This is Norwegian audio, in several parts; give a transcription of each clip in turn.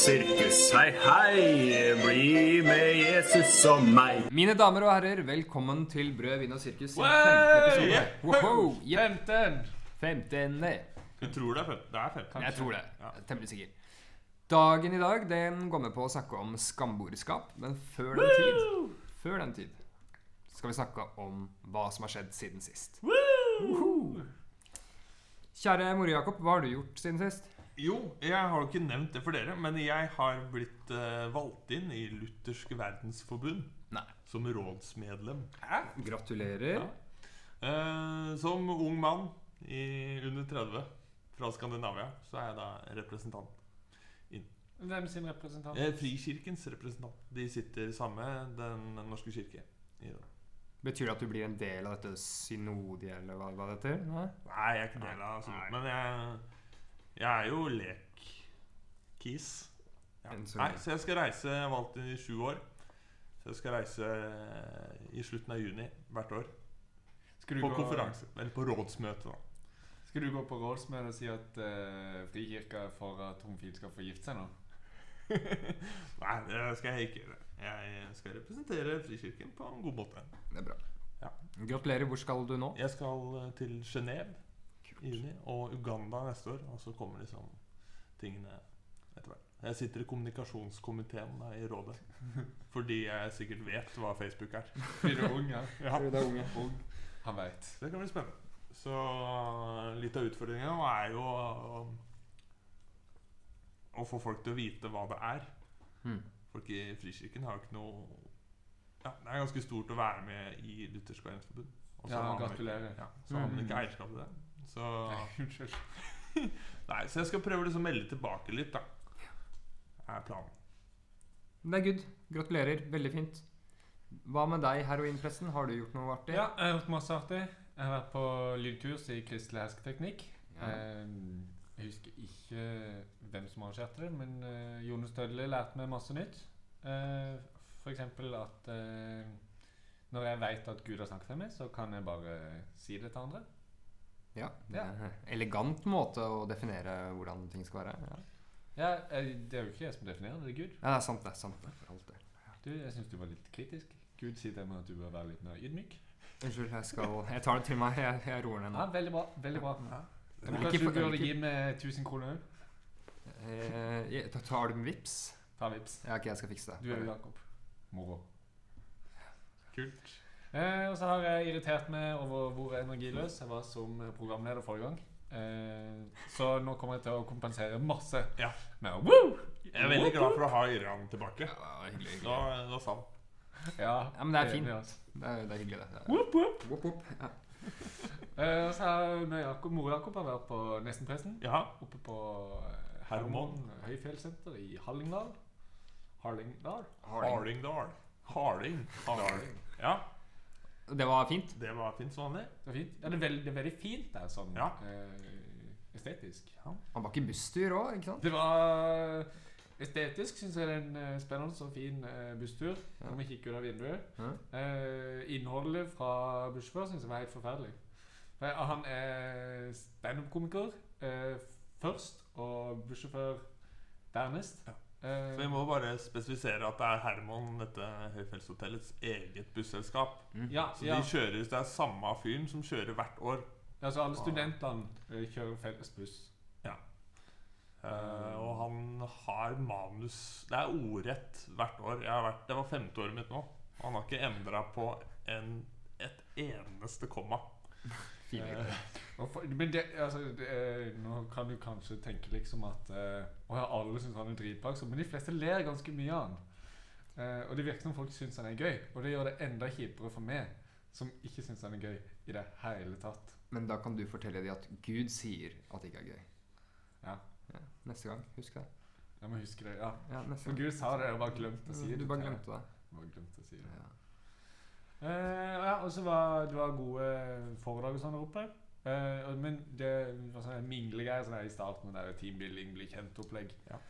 Sirkus, hei, hei, bli med Jesus og meg. Mine damer og herrer, velkommen til Brød, vin og sirkus. sin femte episode. Wow, yeah. Femten! Femtende. Du tror det er 15. Det er 15. Jeg tror det. Ja. Jeg er Temmelig sikker. Dagen i dag den går med på å snakke om skambordskap, men før den tid Før den tid skal vi snakke om hva som har skjedd siden sist. Woohoo! Kjære More Jakob, hva har du gjort siden sist? Jo, jeg har jo ikke nevnt det for dere, men jeg har blitt uh, valgt inn i Luthersk verdensforbund Nei. som rådsmedlem. Hæ? Gratulerer. Ja. Uh, som ung mann i under 30 fra Skandinavia, så er jeg da representant. inn. Hvem sin representant? Uh, Frikirkens representant. De sitter samme Den norske kirke. i det. Betyr det at du blir en del av dette synodiet, eller hva, hva det heter? Nei? Nei, jeg er ikke del av sånt, men jeg, jeg er jo lek-kis. Ja. Nei, så jeg skal reise Jeg har valgt i sju år. Så jeg skal reise eh, i slutten av juni hvert år. Skal du, På gå, konferanse. Eller på rådsmøte, da. skal du gå på rådsmøte og si at uh, Frikirka er for at homofile skal få gifte seg nå? Nei, det skal jeg ikke gjøre. Jeg skal representere Frikirken på en god måte. Det er bra. Ja. Gratulerer. Hvor skal du nå? Jeg skal eh, til Genéve i juni og Uganda neste år. Og så kommer liksom tingene etter hvert. Jeg sitter i kommunikasjonskomiteen i rådet. Fordi jeg sikkert vet hva Facebook er. Er ung, ja. Ja. Det er unge. Ung. Han veit. Så det kan bli spennende. Så litt av utfordringen er jo å, å få folk til å vite hva det er. Hmm. Folk i Frikirken har jo ikke noe ja, Det er ganske stort å være med i Luthersk verdensforbund. Ja, gratulerer. Ja, så har man Mm. ikke eierskap til det. Så Unnskyld. Nei, så jeg skal prøve liksom å melde tilbake litt, da. Er planen. Det er good. Gratulerer. Veldig fint. Hva med deg, heroinpressen? Har du gjort noe artig? Ja, jeg har gjort masse artig. Jeg har vært på lydkurs i kristelig hersketeknikk. Ja. Eh, jeg husker ikke hvem som arrangerte det, men uh, Jonas Dødli lærte meg masse nytt. Uh, for eksempel at eh, når jeg veit at Gud har snakket til meg, så kan jeg bare si det til andre. Ja, det Ja. er en elegant måte å definere hvordan ting skal være. Ja, Ja, eh, Det er jo ikke jeg som definerer det, det er Gud. ja det er sant, det. er sant det, for alt det. Du, Jeg syns du var litt kritisk. Gud sier til meg at du bør være litt mer ydmyk. Unnskyld, jeg skal Jeg tar det til meg. Jeg, jeg roer ned Ja. Veldig bra. veldig bra Ja. Men Kanskje for- du burde ikke- gi meg 1000 kroner òg? Eh, tar du med vips? Ta vips. Ja, ok, jeg skal fikse det. Du er jo Jakob. Moro. Kult. Eh, og så har jeg irritert meg over hvor energiløs jeg var som programleder forrige gang. Eh, så nå kommer jeg til å kompensere masse Ja. med woo! Jeg er veldig glad for å ha Iran tilbake. Ja, det var hyggelig. Nå, nå sa han. Ja, Ja, men det er fint. altså. Det er, det er hyggelig, det. det. er- Whoop, whoop. Whoop, whoop. Ja. Eh, og så har Jakob, Mor Jakob har vært på Nestenpressen. Ja. Oppe på eh, Hermon. Hermon høyfjellssenter i Hallingdal. Harlingdal. Harlingdal. Harling. Harling. Harling. Ja, Det var fint. det var fint som vanlig. Det er fint. Ja, det er veldig, det er veldig fint der, sånn Ja. eh, estetisk. Han var ikke busstur òg, ikke sant? Det var estetisk, syns jeg det er en eh, spennende og fin eh, busstur. Ja. Når vi kikker ut av vinduet. Ja. Eh, innholdet fra bussjåfør syns jeg var helt forferdelig. For jeg- han er standup-komiker eh, først, og bussjåfør dernest. Ja. Eh, Så vi må bare spesifisere at det er Herman, dette høyfjellshotellets eget busselskap. ja, Så ja. kjører, det er samme fyren som kjører hvert år. ja, så alle studentene eh, kjører felles buss. Eh, og han har manus Det er ordrett hvert år. Jeg har vært, det var femte året mitt nå. Og han har ikke endra på en, et eneste komma. Fine. Eh, og men det, altså, det, er- nå kan du kanskje tenke liksom at eh, Å ja, alle syns han er dritbaksom, men de fleste ler ganske mye av han. Eh, og det virker som folk syns han er gøy, og det gjør det enda kjipere for meg, som ikke syns han er gøy i det hele tatt. Men da kan du fortelle dem at Gud sier at det ikke er gøy. Ja. Ja, neste gang. Husk det. Jeg må huske det. ja. Ja, For. Gud sa det, jeg bare glemte å si det. Du bare glemte det. Bare glemte å si det. Ja. Eh, ja, og så var det var gode foredrag og sånn der oppe. Eh, men det var sånne minglegreier sånn i starten, der teambuilding, bli kjent-opplegg. Ja.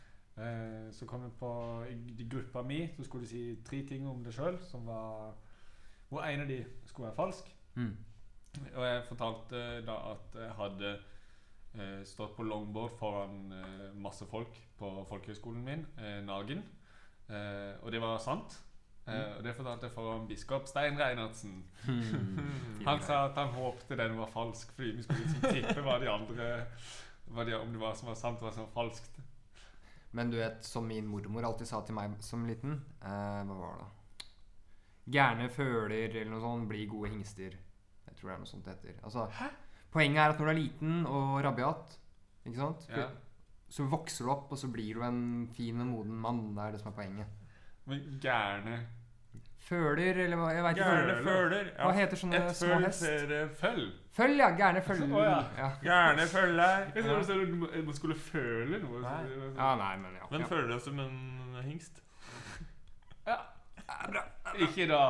Eh, så kom jeg på i, gruppa mi, så skulle de si tre ting om det sjøl, som var Hvor en av de skulle være falsk. Mm. Og jeg fortalte da at jeg hadde eh, stått på longboard foran eh, masse folk på folkehøgskolen min, eh, Nagen. Og det var sant. Eh, og det fortalte jeg foran biskop Stein Reinertsen. Han sa at han håpte den var falsk, fordi vi skulle liksom tippe hva de andre hva de, Om det var som var sant, og hva som var falskt. Men du vet, som min mormor alltid sa til meg som liten eh, Hva var det? Gærne føler eller noe sånt blir gode hingster. Jeg tror det er noe sånt det heter. Altså, poenget er at når du er liten og rabiat, ikke sant? Ja. så vokser du opp, og så blir du en fin og moden mann. Det er det som er poenget. Men gærne Føler, eller hva jeg vet ikke. Gærne Føler. Ja. Hva heter sånne Et små føl hest? ser føll. Føll, ja. Gærne følger. Oh, ja. ja. Gærne følger. Jeg trodde du du man skulle føle noe. så Nei. sånn- ja, nei, men ja. Men ja. føler deg som en hingst. Ikke da.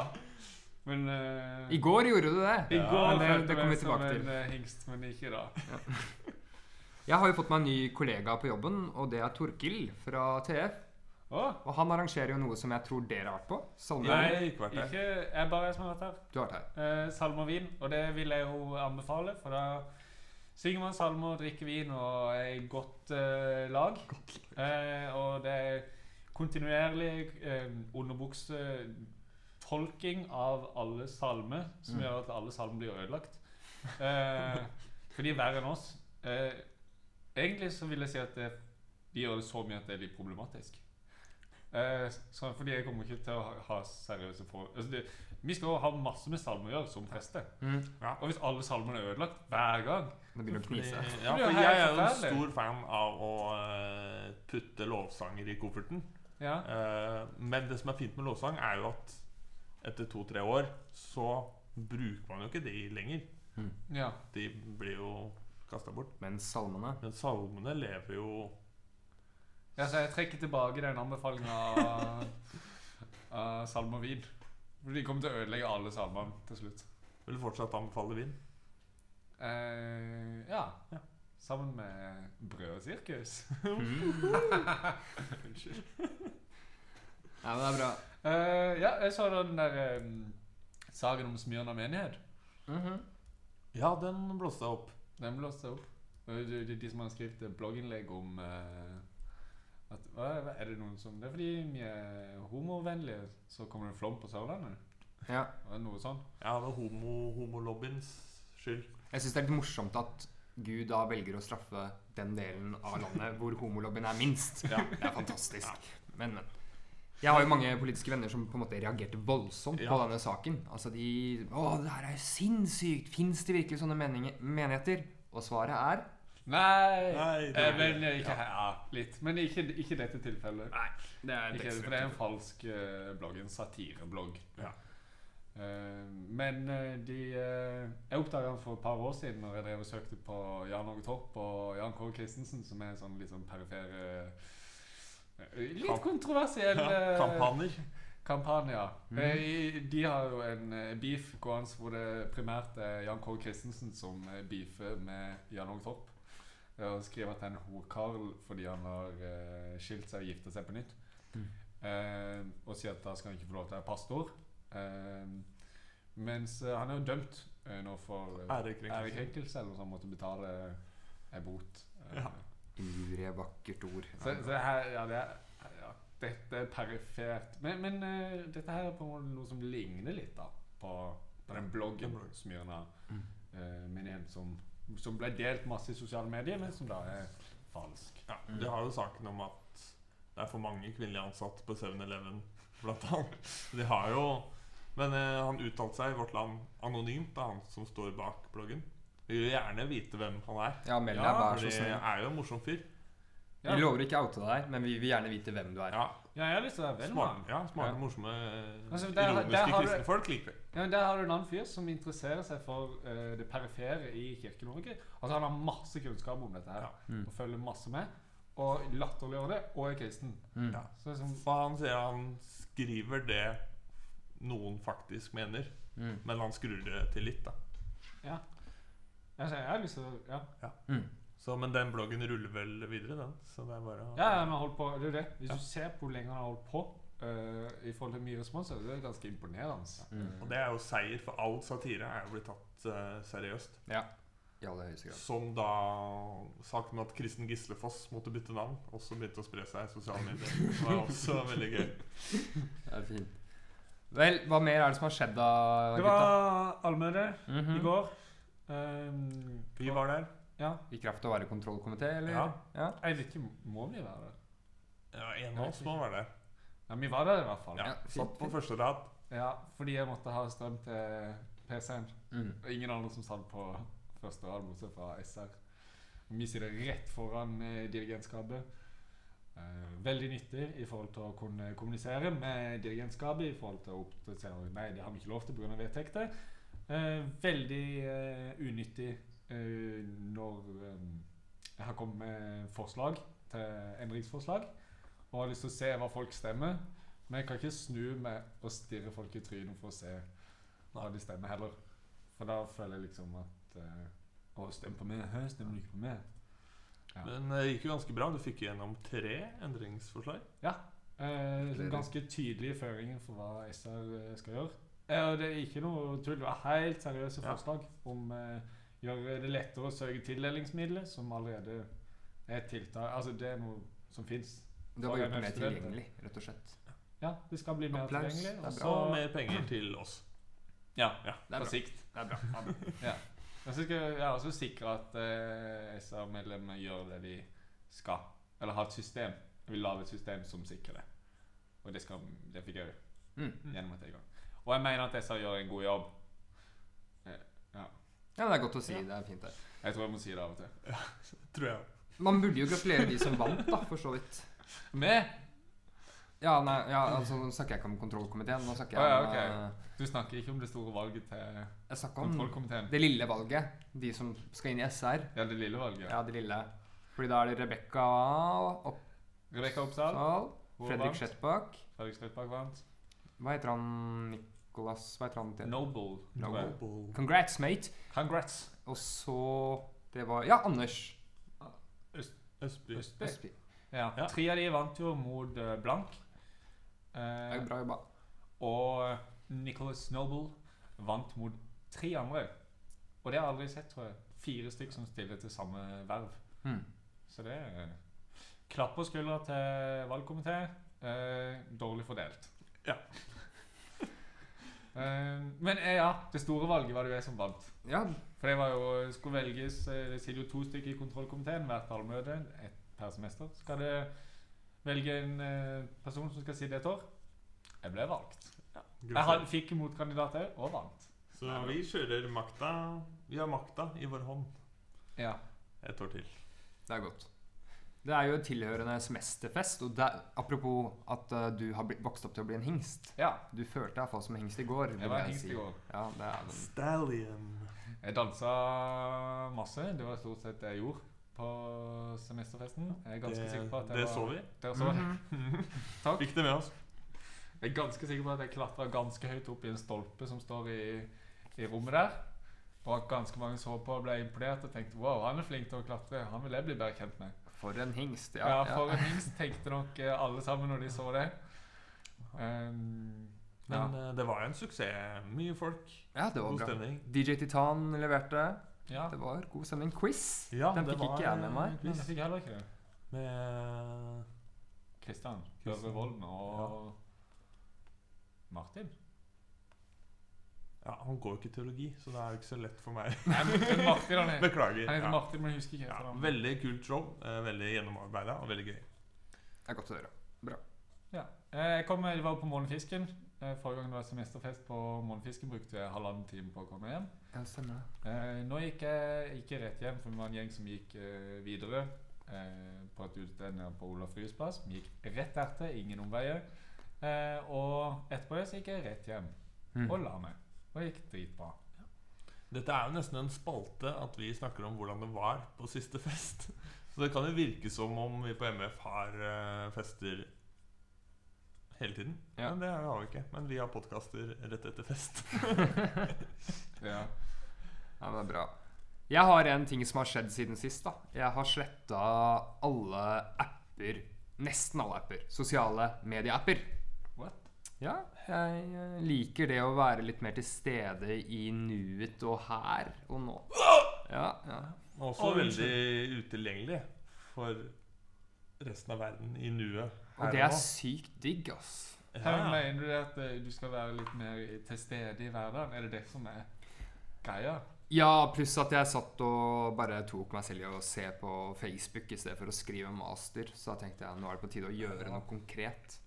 Men uh, I går gjorde du det. I går men det, følte det jeg kommer vi meg som tilbake til. en eh, hingst, men ikke da. Jeg har jo fått meg en ny kollega på jobben, og det er Torkil fra TF. Å, Og han arrangerer jo noe som jeg tror dere har vært på. Salme. Nei, jeg ikke vært her. ikke jeg bare som har vært her. Du har vært her. Eh, salme og vin, og det vil jeg jo anbefale, for da synger man salmer, drikker vin og er i godt eh, lag. Eh, og det er kontinuerlig eh, underbuksetolking av alle salmer, som Mm. gjør at alle salmer blir ødelagt. Eh, for de er verre enn oss. Eh, egentlig så vil jeg si at det, de gjør det så mye at det er litt problematisk. Eh, så fordi jeg kommer ikke til å ha, ha seriøse forhold altså det, Vi skal jo ha masse med salmer å gjøre som prester. Mm. Og hvis alle salmene er ødelagt hver gang Det begynner å knise. Ja, for jeg er jo en stor fan av å eh, putte lovsanger i kofferten. Ja. Eh, men det som er fint med lovsang, er jo at etter to-tre år så bruker man jo ikke de lenger. ja. De blir jo kasta bort. Men salmene Men salmene lever jo ja så jeg trekker tilbake den anbefalinga av, av salm og vin. For de kommer til å ødelegge alle salmene til slutt. Vil du fortsatt anbefale vin. Eh, ja. Ja. Sammen med brød og sirkus. Unnskyld. Ja, men det er bra. Eh, ja, jeg så den der eh, saken om Smyrna menighet. Mhm. Ja, den blåste opp. Den blåste opp. De, de, de som har skrevet blogginnlegg om eh, at, Er det noen som Det er fordi vi er homovennlige, så kommer det en flom på Sørlandet? Ja. Er det noe sånn? Ja, det er homo, homolobbyens skyld. Jeg syns det er litt morsomt at Gud da velger å straffe den delen av landet hvor homolobbyen er minst. Ja. Det er fantastisk. Men, men. Jeg har jo mange politiske venner som på en måte reagerte voldsomt på denne saken. Altså de Å, det her er jo sinnssykt! Fins det virkelig sånne meninger, menigheter? Og svaret er Nei! Nei, det eh, er- men eh, ikke, ja. litt. Men ikke, ikke dette tilfellet. Nei, det er Ikke, for det er en falsk uh, blogg. En satireblogg. Ja. Uh, men de uh, Jeg oppdaga han for et par år siden Når jeg drev og søkte på Jan Åge Torp og Jan Kåre Christensen, som er en sånn litt sånn perifer Litt kontroversiell Ja, eh, kampanjer. Mm. De har jo en beef gående hvor det primært er Jan Kåre Christensen som beefer med Jan Åge Torp. Eh, Og skriver at det er en horkarl fordi han har eh, skilt seg og gifta seg på nytt. Mm. Eh, og sier at da skal han ikke få lov til å være pastor. Eh, mens eh, han er jo dømt eh, nå for eh, Ærekrenkelse. ærekrenkelse, eller så han Måtte betale en bot. Eh, Ja. Injurie, vakkert ord. så, så her, ja, det er, ja, dette er perifert. Men, men uh, dette her er på noe som ligner litt da på, på den bloggen som bloggen. Smyrna Mm. eh, menighet som, som ble delt masse i sosiale medier, men som da er falsk. Ja. De har jo saken om at det er for mange kvinnelige ansatte på 7-Eleven, blant annet. De har jo Men eh, han uttalte seg i Vårt Land anonymt, det er han som står bak bloggen. Vi vil gjerne vite hvem han er. Ja, meld deg, Ja, vær så snill. er jo en morsom fyr. Ja. Vi lover ikke å oute deg, men vi vil gjerne vite hvem du er. Ja, Ja, jeg har lyst til å være venn med smart, han. ja, smarte, Ja. morsomme, Altså, der- der ironiske har du- kristne folk liker vi. Ja, men Der har du en annen fyr som interesserer seg for eh, det perifere i Kirke-Norge. Altså Han har masse kunnskap om dette her Ja. Mm. og følger masse med. og latterliggjør det, og er kristen. Mm. Ja. Så det er sånn, For han sier han skriver det noen faktisk mener, Mm. men han skrur det til litt, da. ja. altså jeg har lyst til å Ja, Mm. Så, men den bloggen ruller vel videre, den. Så det er bare å ja men har holdt på, det er jo det. Hvis Ja. du ser på hvor lenge han har holdt på Uh, i forhold til mye respons, så er det ganske imponerende. Mm. Og det er jo seier, for all satire er jo blitt tatt uh, seriøst. Ja. I aller høyeste grad. Som da saken med at Kristen Gislefoss måtte bytte navn, også begynte å spre seg i sosiale medier. Det var også veldig gøy. Det er fint. Vel, hva mer er det som har skjedd da, Det var allmøte Mhm. i går. Um, Vi var der. Ja. I kraft av å være kontrollkomité, eller? Ja. ja. Jeg vet ikke, må vi være det? Ja, en av oss må være det. Ja, vi var der i hvert fall. Ja, Ja, Satt på første rad. Ja, fordi jeg måtte ha strøm til PC-en. Mm. Og ingen andre som satt på første rad, bortsett fra SR. Og Vi sitter rett foran eh, dirigentskapet. Eh, veldig nyttig i forhold til å kunne kommunisere med dirigentskapet. I forhold til å oppdatere Nei, det har vi ikke lov til pga. vedtekter. Eh, veldig eh, unyttig når eh, jeg har kommet med forslag til endringsforslag. Og har lyst til å se hva folk stemmer. Men jeg kan ikke snu meg og stirre folk i trynet for å se hva de stemmer heller. For da føler jeg liksom at uh, Å, stem på meg. Hø, stemmer du ikke på meg? Ja. Men det gikk jo ganske bra. Du fikk gjennom tre endringsforslag. Eh, sånn ganske tydelige føringer for hva SR eh, skal gjøre. Eh, og det er ikke noe tull. Det var helt seriøse Ja. forslag om eh, gjøre det lettere å søke tildelingsmidler, som allerede er et tiltak Altså, det er noe som fins. Det var gjort mer tilgjengelig, rett og slett. Ja, det skal bli mer Applaus. tilgjengelig. Og så- mer penger til oss. Ja, Ja, Det er på bra. sikt. Det er bra. Det er bra. Ja. Men så skal jeg også sikre at eh, SR-medlemmene gjør det de skal. Eller har et system. Jeg vil lage et system som sikrer det. Og det, skal, det fikk jeg jo Mm. gjennom at jeg gang. Og jeg mener at SR gjør en god jobb. Ja, det er godt å si. Det er fint, det. Jeg tror jeg må si det av og til. Ja, Tror jeg. Man burde jo gratulere de som vant, da, for så vidt. Med! Ja, nei, ja, altså Nå snakker jeg ikke om kontrollkomiteen. Nå snakker jeg om, om ja, okay. Du snakker ikke om det store valget til Jeg snakker om kontrollkomiteen? det lille valget. De som skal inn i SR. Ja, det lille valget. Ja, det lille. Fordi da er det Rebekka Opp... Rebekka Oppsal. Fredrik vant. Fredrik Slettbakk vant. Hva heter han Nicolas Hva heter han til? Noble. Noble. Congrats, mate. Congrats. Og så Det var Ja, Anders Østby. Østby. Østby. Ja. Ja. Tre av de vant jo mot eh, blank. Det Eh, er Bra jobba. og Nicholas Noble vant mot tre andre. Og det har jeg aldri sett, tror jeg. Fire stykker som stiller til samme verv. Mm. Så det er Klapp på skuldra til valgkomité. Eh, dårlig fordelt. Ja. Eh, men eh, ja, det store valget var det jo jeg som vant. Ja, For det var jo, skulle velges eh, Det sitter jo to stykker i kontrollkomiteen hvert halvmøte. Ett per semester. Skal det velge en person som skal sitte et år. Jeg ble valgt. Jeg had, fikk motkandidat òg, og vant. Så vi kjører makta Vi har makta i vår hånd Ja. et år til. det er godt. Det er jo et tilhørende semesterfest. Og det, apropos at uh, du har blitt, vokst opp til å bli en hingst. ja. Du følte deg iallfall som en hingst i går. Jeg var en hingst si. i går. Ja, det er den. Stallion. Jeg dansa masse. Det var stort sett det jeg gjorde på semesterfesten. Jeg er ganske sikker på at Det, jeg det var, så vi. Der så det? Takk. Fikk det med oss. Jeg er ganske sikker på at jeg klatra ganske høyt opp i en stolpe som står i, i rommet der. Og at ganske mange så på og ble imponert og tenkte wow, han er flink til å klatre. Han vil jeg bli bedre kjent med. For en hingst. Ja, Ja, For en hingst tenkte nok eh, alle sammen når de så det. Um, ja. Men eh, det var en suksess. Mye folk. ja, det var God bra. stemning. DJ Titan leverte. ja. Det var god stemning. Quiz. Ja, Den fikk ikke jeg med meg. quiz. Jeg fikk heller ikke det. Med Kristian Kjørve Volden og Martin. Ja, Han går jo ikke i teologi, så det er jo ikke så lett for meg. Nei, men Martin han er, Beklager. han heter Ja. Martin, men jeg husker ikke. Ja, han. veldig kult show. eh, Veldig gjennomarbeida og veldig gøy. Det er godt å høre. Ja. Eh, Jeg kom, jeg var på Månefisken. Eh, Forrige gang det var semesterfest på Månefisken, brukte jeg halvannen time på å komme hjem. Ja, stemmer det. Eh, nå gikk jeg ikke rett hjem, for vi var en gjeng som gikk eh, videre eh, på et utested nede på Olaf Ryes plass. Vi gikk rett etter, ingen omveier. Eh, og etterpå det så gikk jeg rett hjem Mm. og la meg. Og det gikk dritbra. Dette er jo nesten en spalte at vi snakker om hvordan det var på siste fest. Så det kan jo virke som om vi på MF har eh, fester hele tiden. Ja. Men det har vi ikke. Men vi har podkaster rett etter fest. Ja. Ja, men det er bra. Jeg har en ting som har skjedd siden sist. da Jeg har sletta alle apper. Nesten alle apper. Sosiale medieapper. Ja, jeg eh, liker det å være litt mer til stede i nuet og her og nå. Ja, ja. Også veldig utilgjengelig for resten av verden i nuet. Og det er sykt digg, ass. Her mener du at eh, du skal være litt mer til stede i hverdagen? Er det det som er greia? Ja, pluss at jeg satt og bare tok meg selv i å se på Facebook i stedet for å skrive master. Så da tenkte jeg nå er det på tide å gjøre noe konkret.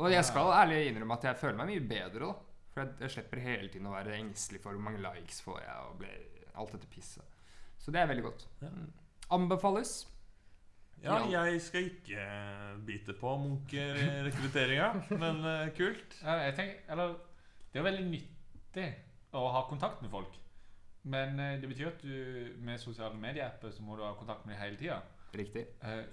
Og jeg skal ærlig innrømme at jeg føler meg mye bedre, da. For jeg, jeg slipper hele tiden å være engstelig for hvor mange likes får jeg, og ble, alt dette pisset. Så det er veldig godt. Ja. Mm. Anbefales. Ja, jeg skal ikke bite på Munch-rekrutteringa, men uh, kult. Ja, jeg tenker, eller, det er veldig nyttig å ha kontakt med folk. Men uh, det betyr at du med sosiale medieapper så må du ha kontakt med dem hele tida. Riktig. Eh,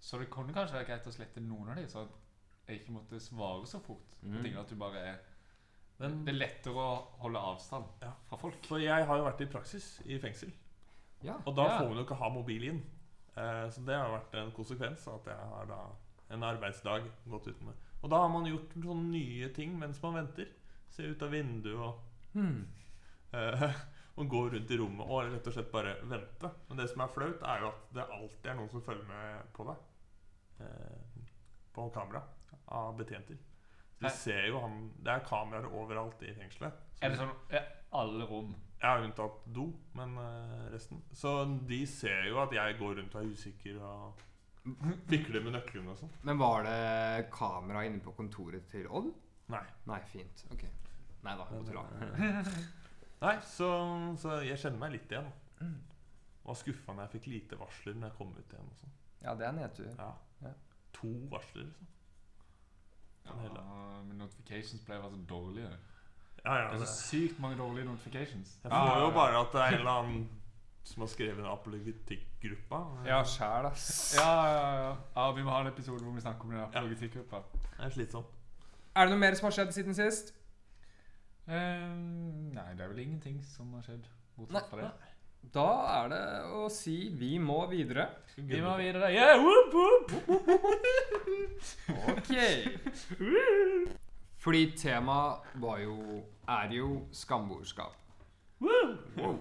så det kunne kanskje være greit å slette noen av dem, sånn at jeg ikke måtte svare så fort. Mm. Jeg at du bare er Men Det er lettere å holde avstand Ja. fra folk. For jeg har jo vært i praksis i fengsel, Ja. og da Ja. får man jo ikke ha mobil inn. Eh, så det har vært en konsekvens av at jeg har da en arbeidsdag gått uten det. Og da har man gjort sånne nye ting mens man venter. Se ut av vinduet og Hmm. Eh, og gå rundt i rommet og rett og slett bare vente. Men det som er flaut, er jo at det alltid er noen som følger med på deg. Eh, på kamera av betjenter. Så de ser jo han Det er kameraer overalt i fengselet. Er det sånn ja, alle rom? Ja, unntatt do, men eh, resten. Så de ser jo at jeg går rundt og er usikker og fikler med nøklene og sånn. Men var det kamera inne på kontoret til Odd? Nei. Nei, fint. Ok. Nei da, jeg tulla. Nei, så, så jeg kjenner meg litt igjen. Og Var skuffa når jeg fikk lite varsler når jeg kom ut igjen. Og sånn. Ja, det er nedtur. Ja. To varsler, liksom. Ja, men notifications pleier å være så dårlige. Ja, ja, Det er det. så sykt mange dårlige notifications. Jeg får jo bare at det er en eller annen som har skrevet en apologetikkgruppa. Ja, sjæl, ass. Ja, ja, ja. ja, Vi må ha en episode hvor vi snakker om den apologetikkgruppa. Det er slitsomt. Er det noe mer som har skjedd siden sist? Ehm, nei, det er vel ingenting som har skjedd. Bortsett fra det. Da er det å si vi må videre. Vi må videre. Yeah, whoop, whoop. Ok. Fordi temaet var jo er jo skamborskap. Wow.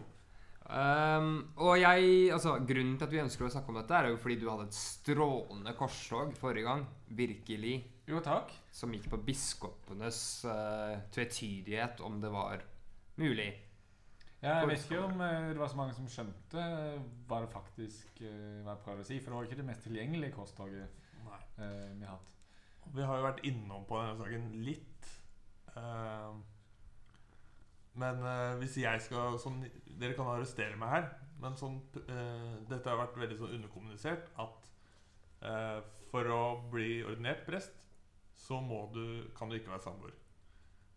Um, og jeg, altså Grunnen til at vi ønsker å snakke om dette, er jo fordi du hadde et strålende korstog forrige gang. Virkelig. Jo, takk. Som gikk på biskopenes uh, tvetydighet om det var mulig. Ja, jeg vet ikke om eh, det var så mange som skjønte eh, hva det faktisk eh, hva jeg prøvde å si. For det var ikke det mest tilgjengelige korstoget Nei. vi har hatt. Vi har jo vært innom på denne saken litt. Men hvis jeg skal sånn, Dere kan arrestere meg her, men sånn, dette har vært veldig sånn underkommunisert at for å bli ordinert prest, så du, kan du ikke være samboer.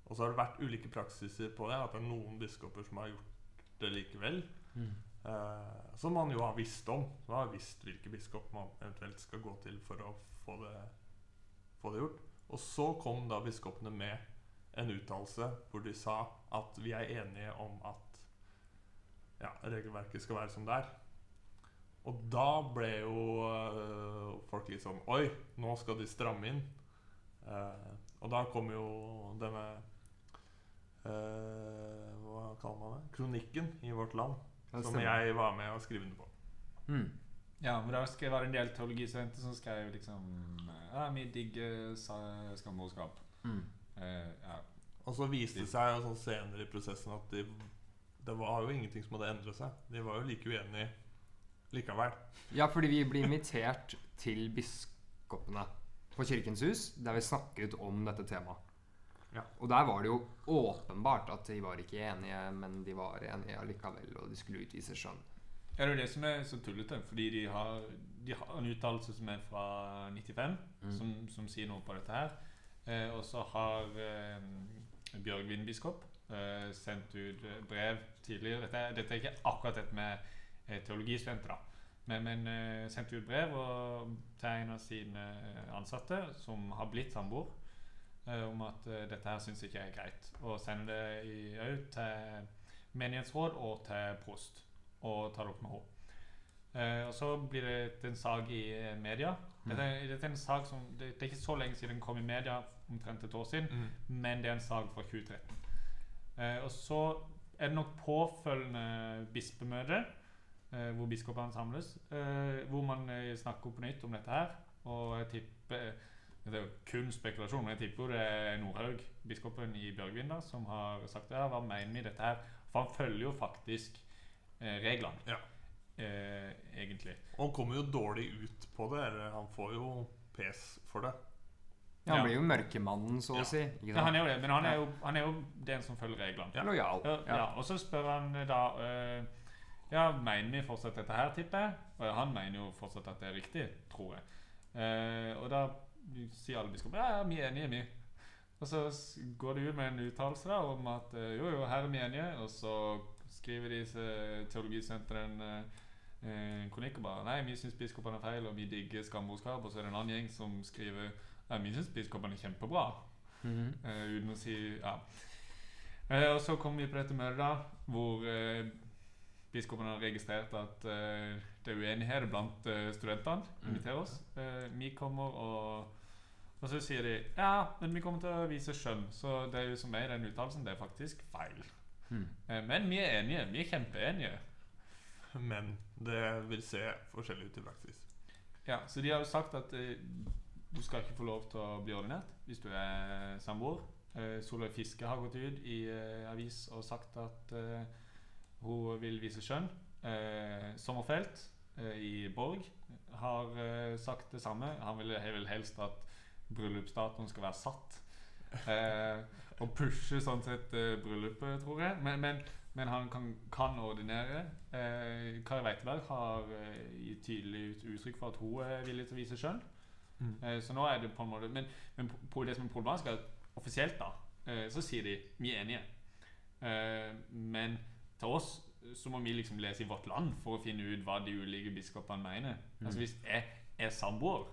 Og så har det vært ulike praksiser på det. At det er noen biskoper som har gjort det likevel. Eh, som man jo har visst om. Man har visst hvilke biskop man eventuelt skal gå til for å få det, få det gjort. Og så kom da biskopene med en uttalelse hvor de sa at vi er enige om at ja, regelverket skal være som det er. Og da ble jo øh, folk litt sånn Oi, nå skal de stramme inn. Eh, og da kom jo denne eh, Hva kaller man det? Kronikken i Vårt Land. Ja, Som stemmer. jeg var med og skrev under på. Mm. Ja, men det var en del teologistudenter som skrev liksom Ja, vi digger sa- Mm. Eh, ja. Og så viste det seg sånn senere i prosessen at de, det var jo ingenting som hadde endret seg. De var jo like uenige likevel. Ja, fordi vi ble invitert til biskopene på Kirkens hus, der vi snakket om dette temaet. Ja. Og der var det jo åpenbart at de var ikke enige, men de var enige allikevel, og de skulle utvise skjønn. Ja, det er det som er så tullete, fordi de har, de har en uttalelse som er fra 95, Mm. som, som sier noe på dette her. Eh, og så har eh, Bjørgvin biskop eh, sendt ut eh, brev tidligere. Dette, dette er ikke akkurat dette med eh, teologistudenter, da. Men, men eh, sendte ut brev og, til en av sine ansatte som har blitt samboer, eh, om at eh, dette her syns ikke er greit. Og sender det i- òg til menighetsråd og til prost, og tar det opp med henne. Eh, og så blir det en sak i eh, media. Dette, mm. dette er en sak som, det, det er ikke så lenge siden den kom i media, omtrent et år siden, Mm. men det er en sak fra 2013. Eh, og så er det nok påfølgende bispemøte, eh, hvor biskopene samles, eh, hvor man eh, snakker på nytt om dette her. Og jeg tipper eh, Det er jo kun spekulasjon, men jeg tipper jo det er Nordhaug, biskopen i Bjørgvin, da, som har sagt ja, hva mener vi dette her? For han følger jo faktisk eh, reglene, Ja. eh, egentlig. Og han kommer jo dårlig ut på det. Eller han får jo pes for det. Ja, han Ja. blir jo mørkemannen, så å si. Ikke Ja, han er jo det, men han er jo, han er jo den som følger reglene. Ja. Lojal. Ja. Og så spør han da eh, Ja, mener vi fortsatt dette her, tipper jeg? Og han mener jo fortsatt at det er riktig, tror jeg. Eh, og da sier alle biskoper ja, ja, vi er enige, vi. Og så går de ut med en uttalelse om at eh, jo, jo, her er vi enige. Og så skriver de til Teologisenteret en eh, kronikk og bare Nei, vi syns biskopene er feil, og vi digger skamboskap. Og så er det en annen gjeng som skriver Nei, vi syns biskopene er kjempebra. Mm -hmm. uh, uten å si ja. Uh, og så kom vi på dette møtet, da, hvor uh, biskopene har registrert at det er uenighet blant eh, studentene. Mm. Inviterer oss. Eh, vi kommer og Og så sier de ja, men vi kommer til å vise skjønn. Så det er jo som meg, den uttalelsen, det er faktisk feil. Mhm. Eh, men vi er enige. Vi er kjempeenige. Men det vil se forskjellig ut i praksis. Ja, så de har jo sagt at eh, du skal ikke få lov til å bli ordinert hvis du er samboer. Eh, Solveig Fiske har gått ut i eh, avis og sagt at hun vil vise skjønn. Eh, Sommerfelt i Borg har eh, sagt det samme. Han vil, vil helst at bryllupsdatoen skal være satt. Eh, og pushe sånn sett eh, bryllupet, tror jeg. Men, men, men han kan, kan ordinere. Eh, Kari Weiteberg har eh, gitt tydelig uttrykk for at hun er villig til å vise skjønn. Mm. Eh, så nå er det på en måte Men, men det som er problematisk, er at offisielt da eh, så sier de vi er enige. Eh, men til oss så må vi liksom lese i Vårt Land for å finne ut hva de ulike biskopene mener. Altså Hvis jeg er samboer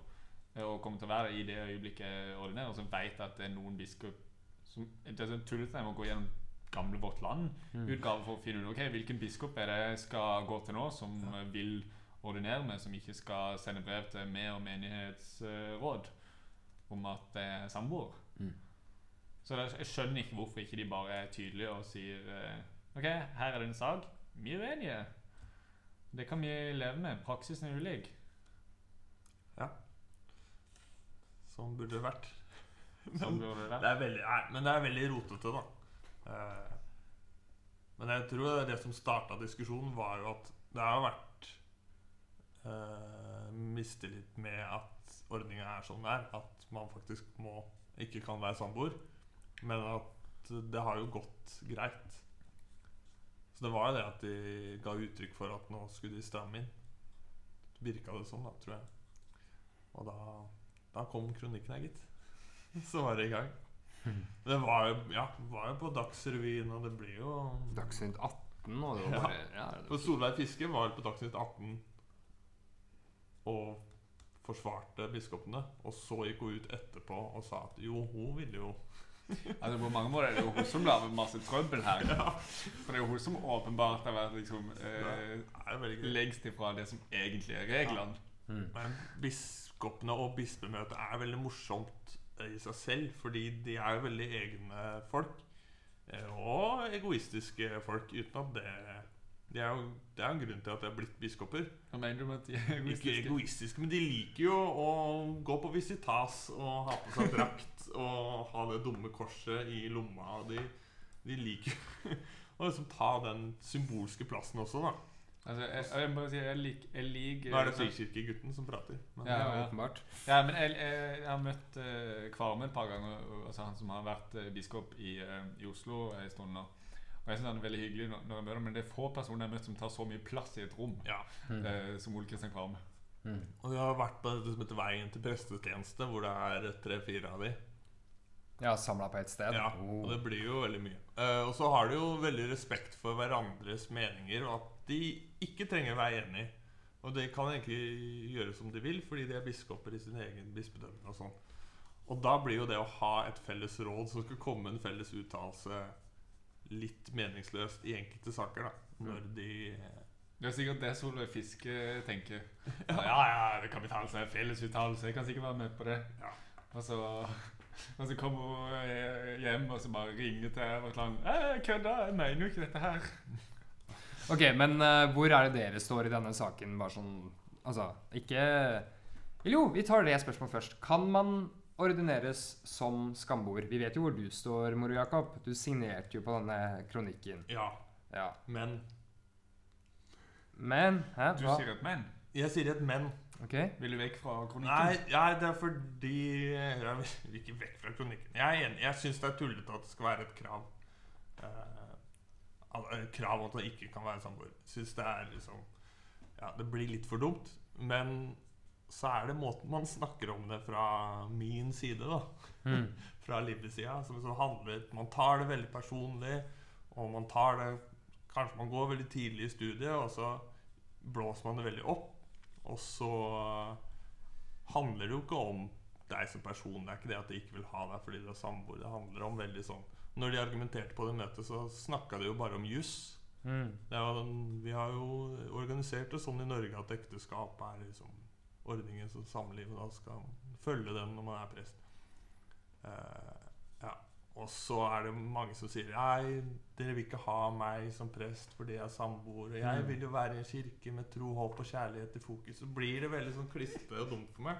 eh, og kommer til å være i det øyeblikket jeg ordinerer, så vet jeg at det er noen biskop som Det er sånn tullete jeg må gå gjennom gamle Vårt Land-utgave for å finne ut ok, hvilken biskop er det jeg skal gå til nå, som ja. vil ordinere meg, som ikke skal sende brev til meg og menighetsråd om at jeg er samboer. Mm. Så jeg skjønner ikke hvorfor ikke de bare er tydelige og sier eh, Ok, her er det en sak. Vi er uenige. Det kan vi leve med. Praksisen er ulik. Sånn burde det vært. Sånn burde det Det er veldig, nei, men det er veldig rotete, da. Eh, men jeg tror det, det som starta diskusjonen, var jo at det har vært eh, mistillit med at ordninga er sånn den er. At man faktisk må, ikke kan være samboer. Men at det har jo gått greit. Så det var jo det at de ga uttrykk for at nå skulle de stramme inn. Virka det sånn, da, tror jeg. Og da, da kom kronikken her, gitt. Så var det i gang. Det var jo, ja, var jo på Dagsrevyen, og det blir jo Dagsnytt 18, og det var Ja. bare ja, For Solveig Fiske var på Dagsnytt 18 og forsvarte biskopene. Og så gikk hun ut etterpå og sa at jo, hun ville jo Altså På mange måter er det jo hun som lager masse trøbbel her. For det er jo hun som åpenbart har vært liksom eh, lengst ifra det som egentlig er reglene. Mm. Men biskopene og bispemøtet er veldig morsomt i seg selv, fordi de er jo veldig egne folk. eh, Og egoistiske folk, uten at det Det er jo det er en grunn til at de har blitt biskoper. Hva mener du med at de er Ikke egoistiske? egoistiske, men de liker jo å gå på visitas og ha på seg drakt og ha det dumme korset i lomma. De, de liker jo å liksom ta den symbolske plassen også, da. Altså, jeg, jeg må bare si jeg lik, jeg liker- Nå er det frikirkegutten som prater. Men, Ja, Ja, ja. åpenbart. Ja, men jeg, jeg, jeg har møtt uh, Kvarme et par ganger. Altså han som har vært eh, biskop i, eh, i Oslo en stund nå. Og jeg synes han er veldig hyggelig når, når jeg møter ham, men det er få personer jeg har møtt som tar så mye plass i et rom ja. Mm. eh, som Ole Kristian Kvam. Mm. Og vi har vært på det som heter Veien til prestetjeneste, hvor det er tre-fire av de. Ja, samla på ett sted. Ja, Oh. og det blir jo veldig mye. Eh, og så har de jo veldig respekt for hverandres meninger, og at de ikke trenger å være enig. Og det kan egentlig gjøre som de vil, fordi de er biskoper i sin egen bispedømme. Og sånn. Og da blir jo det å ha et felles råd som skal komme med en felles uttalelse, litt meningsløst i enkelte saker. da Når de Det er sikkert det Solveig Fiske tenker. Ja, ja, det kan vi ta en fellesuttalelse. Jeg kan sikkert være med på det. Ja. Og så, og så kommer hun eh, hjem og så bare ringer til hverandre. Land. Kødda, jeg mener jo ikke dette her. Ok, men uh, hvor er det dere står i denne saken? Bare sånn Altså, ikke Eller jo, vi tar det spørsmålet først. Kan man ordineres som skamboer? Vi vet jo hvor du står, Moro Jakob. Du signerte jo på denne kronikken. Ja, Ja. men Men Hæ? Du Hva? sier et men. Jeg sier et men. Okay. Vil du vekk fra kronikken? Nei, ja, det er fordi Jeg vil ikke vekk fra kronikken. Jeg er enig. Jeg syns det er tullete at det skal være et krav. Uh, krav om at det ikke kan være samboer. Syns det er liksom Ja, det blir litt for dumt. Men så er det måten man snakker om det fra min side, da. Mm. Fra Libby-sida. Som så handler Man tar det veldig personlig, og man tar det Kanskje man går veldig tidlig i studiet, og så blåser man det veldig opp. Og så handler det jo ikke om deg som person. Det er ikke det at de ikke vil ha deg fordi du er samboer. Det handler om veldig sånn Når de argumenterte på det møtet, så snakka de jo bare om juss. Mm. Det vi har jo organisert det sånn i Norge at ekteskap er liksom ordningen som samlivet da skal følge den når man er prest. Uh, ja. Og så er det mange som sier Nei, dere vil ikke ha meg som prest fordi jeg er samboer. Og jeg Mm. vil jo være i en kirke med tro, håp og kjærlighet i fokus. Så blir det veldig sånn klissete og dumt for meg.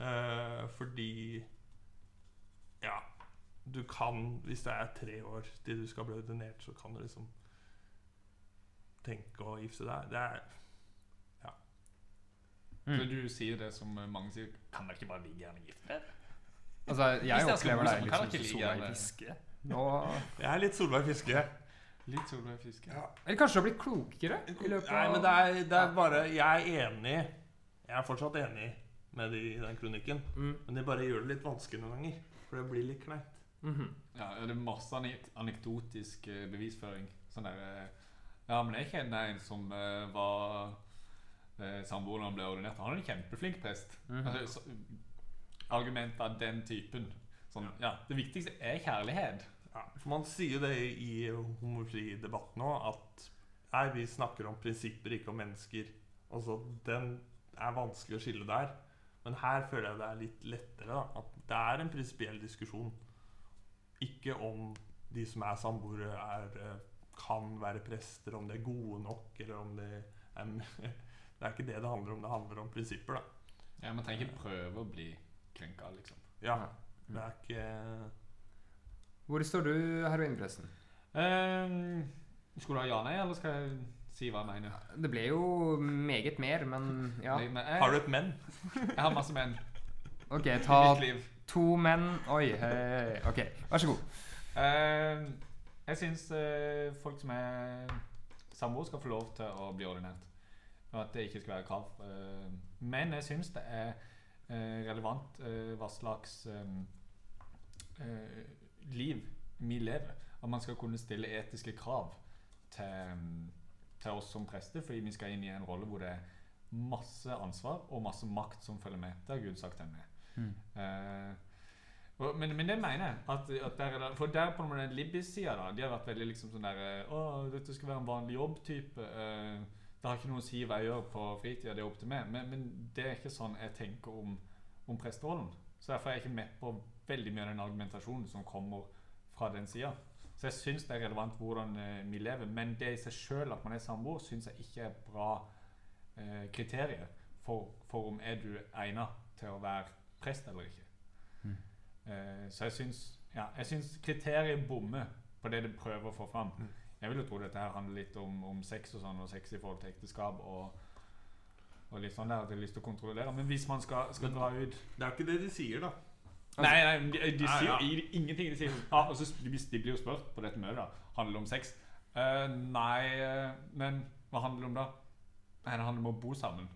Uh, fordi Ja. Du kan, hvis det er tre år til du skal bli ordinert, så kan du liksom tenke å gifte deg. Det er Så Mm. du sier det som mange sier Kan dere ikke bare ligge gjerne gifte dere? Altså, jeg opplever deg litt som Solveig Fiske. Nå Jeg er litt Solveig Fiske. Litt Solveig Fiske. Eller kanskje du har blitt klokere i løpet Nei, men det er, det er bare Jeg er enig. Jeg er fortsatt enig med de i den kronikken. Mm. Men det bare gjør det litt vanskelig noen ganger. For det blir litt kleint. Mhm. Ja, det er masse anekdotisk eh, bevisføring. Sånn der eh, Ja, men jeg kjenner en som uh, var samboer han ble ordinert. Han er en kjempeflink prest. Mhm. Altså, argumenter av den typen. Sånn, ja, Det viktigste er kjærlighet. Ja, for man sier det i homofilidebatten òg, at nei, vi snakker om prinsipper, ikke om mennesker. Altså, Den er vanskelig å skille der. Men her føler jeg det er litt lettere. da At det er en prinsipiell diskusjon. Ikke om de som er samboere, er, eh, kan være prester, om de er gode nok, eller om de er Det er ikke det det handler om. Det handler om prinsipper, da. Ja, Man trenger ikke prøve å bli krenka, liksom. Ja, det er ikke Hvor står du, heroinpressen? Um, skulle du ha ja-nei, eller skal jeg si hva jeg mener? Det ble jo meget mer, men ja. Nei, men jeg, Har du et men? jeg har masse menn Ok, ta to menn Oi, hei. Ok, vær så god. Um, jeg syns uh, folk som er samboere, skal få lov til å bli ordinert. Og at det ikke skal være krav. Ehm, men jeg syns det er eh, relevant eh, hva slags eh, liv vi lever. At man skal kunne stille etiske krav til, til oss som prester, fordi vi skal inn i en rolle hvor det er masse ansvar og masse makt som følger med. Det har Gud sagt til meg. Mm. Eh, men, men det mener jeg. At, at der er for der på den libyske sida de har vært veldig liksom sånn der eh, Å, dette skal være en vanlig jobbtype. Eh, det har ikke noe å si hva jeg gjør på fritida. Det er opp til meg. Men, men det er ikke sånn jeg tenker om, om presterollen. Så derfor er jeg ikke med på veldig mye av den argumentasjonen som kommer fra den sida. Så jeg syns det er relevant hvordan eh, vi lever. Men det i seg sjøl at man er samboer, syns jeg ikke er bra eh, kriterier for, for om er du egnet til å være prest eller ikke. Mm. Eh, så jeg syns, ja, kriteriet bommer på det det prøver å få fram. Mm. Jeg vil jo tro dette her handler litt om, om sex og sånn, og sex i forhold til ekteskap og, og litt sånn der at jeg har lyst til å kontrollere. Men hvis man skal, skal dra ut Det er jo ikke det de sier, da. Nei, nei, de, de Nei, sier ja. ingenting. De sier sånn, ah, og så de, de blir jo spurt på dette møtet da, handler det om sex. Uh, nei, eh, men hva handler det om da? Nei, det handler om å bo sammen.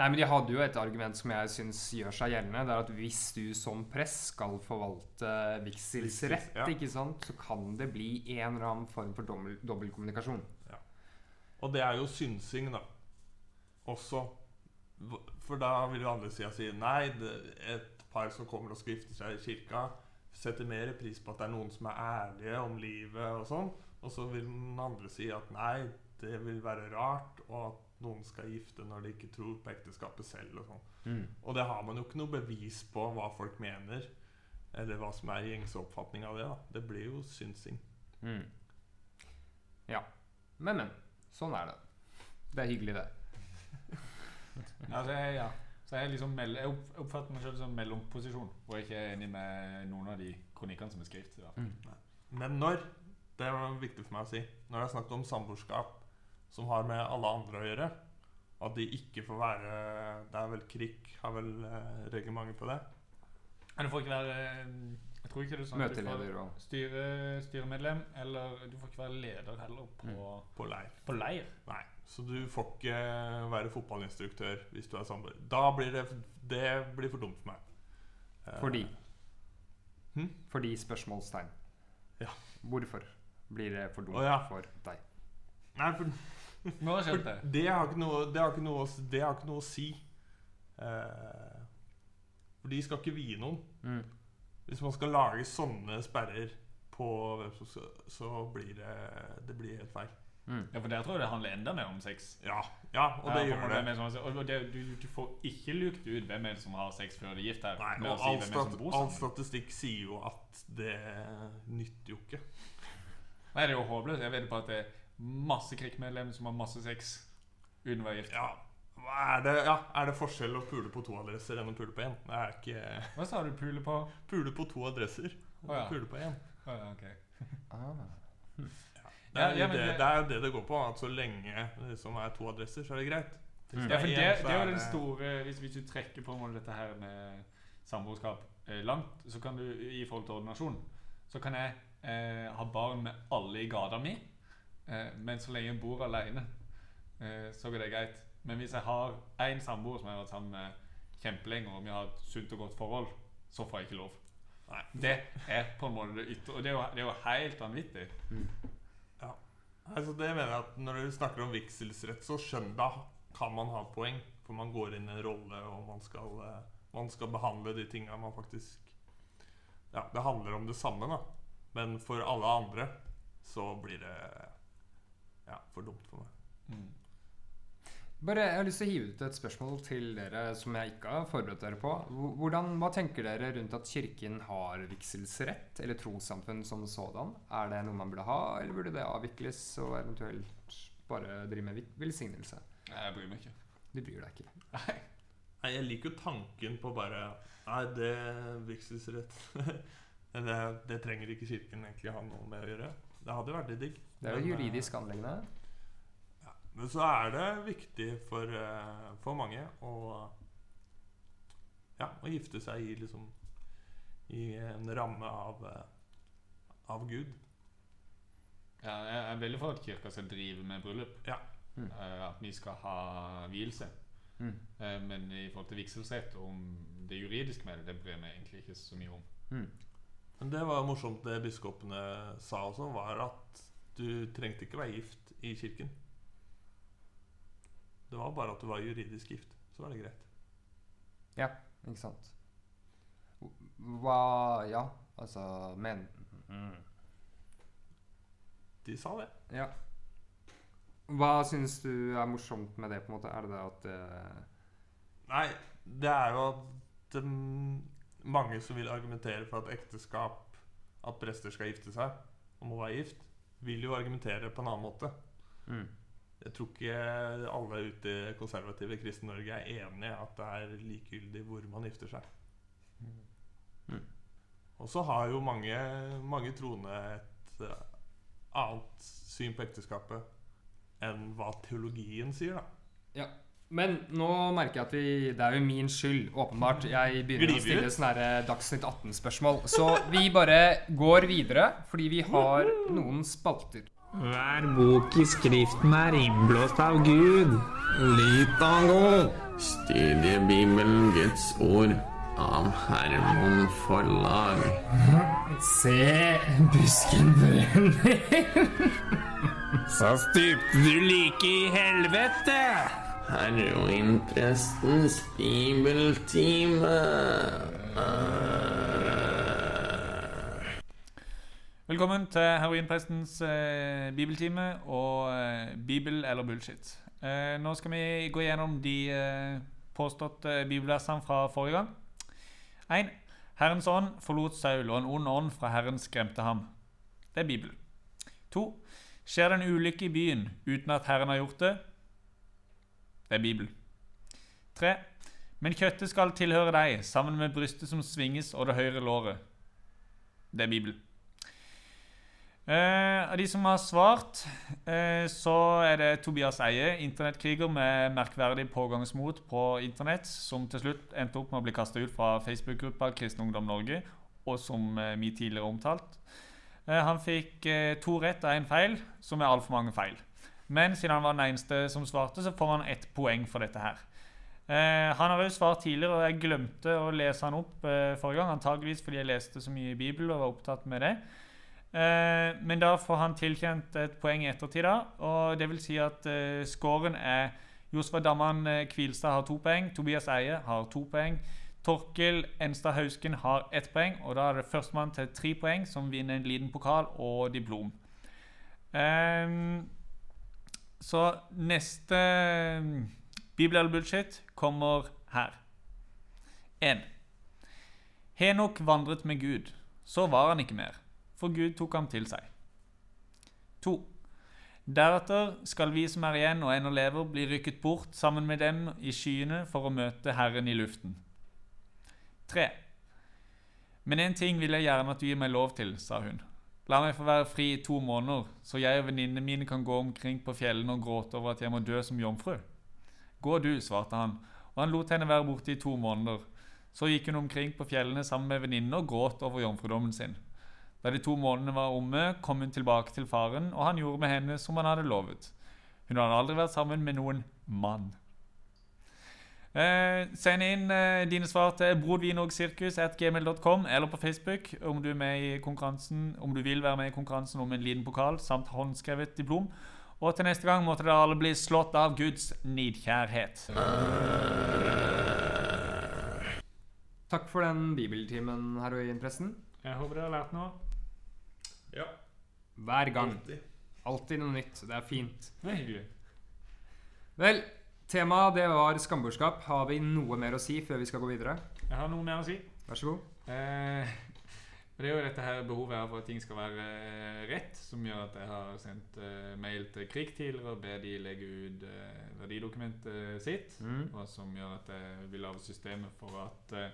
Nei, men De hadde jo et argument som jeg syns gjør seg gjeldende. Det er at Hvis du som press skal forvalte vigsels rett, ja. ikke sant, så kan det bli en eller annen form for dobbeltkommunikasjon. Ja. Og det er jo synsing, da. også For da vil jo andre sida si nei, det, et par som kommer og skal gifte seg i kirka, setter mer pris på at det er noen som er ærlige om livet og sånn. Og så vil den andre si at nei, det vil være rart, og at noen skal gifte når de ikke tror på ekteskapet selv. Og sånn. Mm. Og det har man jo ikke noe bevis på hva folk mener, eller hva som er gjengse oppfatning av det. da Det blir jo synsing. Mm. Ja. Men, men. Sånn er det. Det er hyggelig, det. Altså, jeg, ja. Så jeg, liksom jeg oppfatter meg selv som mellomposisjon, hvor jeg ikke er enig med noen av de kronikkene som er skrevet. Mm. Men når Det var viktig for meg å si. Når det er snakket om samboerskap som har med alle andre å gjøre, at de ikke får være Det er vel KRIK har vel eh, reglementet på det? Men du får ikke være eh, Jeg tror ikke det er sånn at du Møteleder får og styre, styremedlem, eller du får ikke være leder heller på, På leir. på leir. Nei. Så du får ikke være fotballinstruktør hvis du er samboer. Da blir det Det blir for dumt for meg. Eh, Fordi Hm? Fordi spørsmålstegn. Ja. Hvorfor blir det for dumt oh, ja. for deg? Nei, for Nå har jeg skjønt det. det har ikke noe, det har ikke noe, har ikke noe å si. Eh, for de skal ikke vie noen. Mm. Hvis man skal lage sånne sperrer på hvem som skal, så blir det, det blir helt feil. Mm. Ja, for der tror jeg det handler enda mer om sex. Ja, ja og det Ja, gjør det. som og det, du, du får ikke lukt ut hvem er det som har sex før de er gift her. Nei, og å si all, stat, all statistikk sier jo at det nytter jo ikke. Nei, det er jo håpløst. Jeg vet på at det masse krigsmedlemmer som har masse sex uten å være gift. Ja, hva er det, ja, er det forskjell å pule på to adresser enn å pule på én? Det er ikke Hva sa du pule på? Pule på to adresser Oh, ja. pule på én. Oh, ja, okay. Ah. Det er, Ja, det, det- det er jo det det går på. At så lenge det liksom er to adresser, så er det greit. Hvis Ja, for det, det er jo den store hvis, hvis du trekker på dette her med samboerskap eh, langt, så kan du i forhold til ordinasjon Så kan jeg eh, ha barn med alle i gata mi, eh, men så lenge jeg bor alene, eh, så går det greit. Men hvis jeg har én samboer som jeg har vært sammen med kjempelenge, og vi har et sunt og godt forhold, så får jeg ikke lov. Nei. Det er på en måte det ytre Og det er jo, det er jo helt vanvittig. Ja, Altså det mener jeg at Når du snakker om vigselsrett, så skjønn da kan man ha poeng. For man går inn i en rolle, og man skal, eh, man skal behandle de tinga man faktisk Ja, det handler om det samme, da. Men for alle andre så blir det ja, for dumt for meg. Mm. Bare, Jeg har lyst til å hive ut et spørsmål til dere som jeg ikke har forberedt dere på. Hvordan, hva tenker dere rundt at Kirken har vigselsrett, eller trossamfunn som sådan? Er det noe man burde ha, eller burde det avvikles og eventuelt bare drive med velsignelse? Nei, Jeg bryr meg ikke. Du bryr deg ikke. Nei, Jeg liker jo tanken på bare Nei, det er vigselsrett det, det trenger ikke Kirken egentlig ha noe med å gjøre. Det hadde vært litt digg. Det er jo eh, juridisk anliggende. Ja, men så er det viktig for, eh, for mange å Ja, å gifte seg i liksom I en ramme av eh, Av Gud. Ja, jeg er veldig for at kirka skal drive med bryllup. Ja. Mm. Eh, at vi skal ha vielse. Mm. Eh, men i forhold til vigselsrett om det juridiske med det, det bryr jeg meg egentlig ikke så mye om. Mm. Men det var morsomt det biskopene sa også, var at du trengte ikke være gift i kirken. Det var bare at du var juridisk gift. Så var det greit. Ja, Ikke sant? Hva Ja, altså Men mm. De sa det. Ja. Hva syns du er morsomt med det? på en måte? Er det det at det Nei, det er jo at mm, mange som vil argumentere for at ekteskap At prester skal gifte seg og må være gift, vil jo argumentere på en annen måte. mm. Jeg tror ikke alle ute i konservative kristne Norge er enig i at det er likegyldig hvor man gifter seg. Mm. Og så har jo mange, mange troende et eh, annet syn på ekteskapet enn hva teologien sier, da. Men nå merker jeg at vi Det er jo min skyld, åpenbart. Jeg begynner å stille sånne her eh, Dagsnytt 18-spørsmål. Så vi bare går videre, fordi vi har noen spalter. Hver bok i skriften er innblåst av Gud. Litago. Studie Bibelen Guds ord av Herman Forlag. Se, busken brenner. Så stupte du like i helvete. Heroinprestens bibeltime. Velkommen til heroinprestens eh, bibeltime og eh, bibel eller bullshit. Eh, nå skal vi gå gjennom de eh, påståtte bibelversene fra forrige gang. 1. Herrens ånd forlot Saul, og en ond ånd fra Herren skremte ham. Det er Bibel. 2. Skjer det en ulykke i byen uten at Herren har gjort det? Det er Bibelen. 3. Men kjøttet skal tilhøre deg, sammen med brystet som svinges og det høyre låret. Det er Bibel. Eh, av de som har svart, eh, så er det Tobias Eie, internettkriger med merkverdig pågangsmot på internett, som til slutt endte opp med å bli kasta ut fra Facebook-gruppa Kristen Ungdom Norge, og som eh, vi tidligere omtalt. Eh, han fikk eh, to rett og én feil, som er altfor mange feil. Men siden han var den eneste som svarte, så får han ett poeng for dette her. Eh, han har jo svart tidligere, og jeg glemte å lese han opp eh, forrige gang. Antageligvis fordi jeg leste så mye i Bibelen og var opptatt med det. Eh, men da får han tilkjent et poeng i ettertid, da. Og det vil si at eh, scoren er Josfa Damman eh, Kvilstad har to poeng. Tobias Eie har to poeng. Torkel Enstad Hausken har ett poeng. Og da er det førstemann til tre poeng som vinner en liten pokal og diplom. Ehm, så neste mm, Bibel eller bullshit kommer her. 1. Henok vandret med Gud. Så var han ikke mer for Gud tok ham til seg. 2. Deretter skal vi som er igjen og ennå lever, bli rykket bort sammen med dem i skyene for å møte Herren i luften. 3. Men én ting vil jeg gjerne at du gir meg lov til, sa hun. La meg få være fri i to måneder, så jeg og venninnene mine kan gå omkring på fjellene og gråte over at jeg må dø som jomfru. Gå du, svarte han, og han lot henne være borte i to måneder. Så gikk hun omkring på fjellene sammen med venninnene og gråt over jomfrudommen sin. Da de to månedene var omme, kom hun tilbake til faren, og han gjorde med henne som han hadde lovet. Hun hadde aldri vært sammen med noen mann. Eh, send inn eh, dine svar til brodvinogsirkus.gmil.com eller på Facebook om du, er med i konkurransen, om du vil være med i konkurransen om en liten pokal samt håndskrevet diplom. Og til neste gang måtte dere alle bli slått av Guds nidkjærhet. Takk for den bibeltimen, heroinpressen. Jeg håper dere har lært noe. Ja. Hver gang. Alltid. Alltid noe nytt. Det er fint. Det er hyggelig. Vel, temaet det var skamborskap. Har vi noe mer å si før vi skal gå videre? Jeg har noe mer å si. Vær så god. Eh, det er jo dette her behovet for at ting skal være eh, rett, som gjør at jeg har sendt eh, mail til Krig tidligere og ber de legge ut eh, verdidokumentet sitt. Mm. Og som gjør at jeg vil lage systemet for at eh,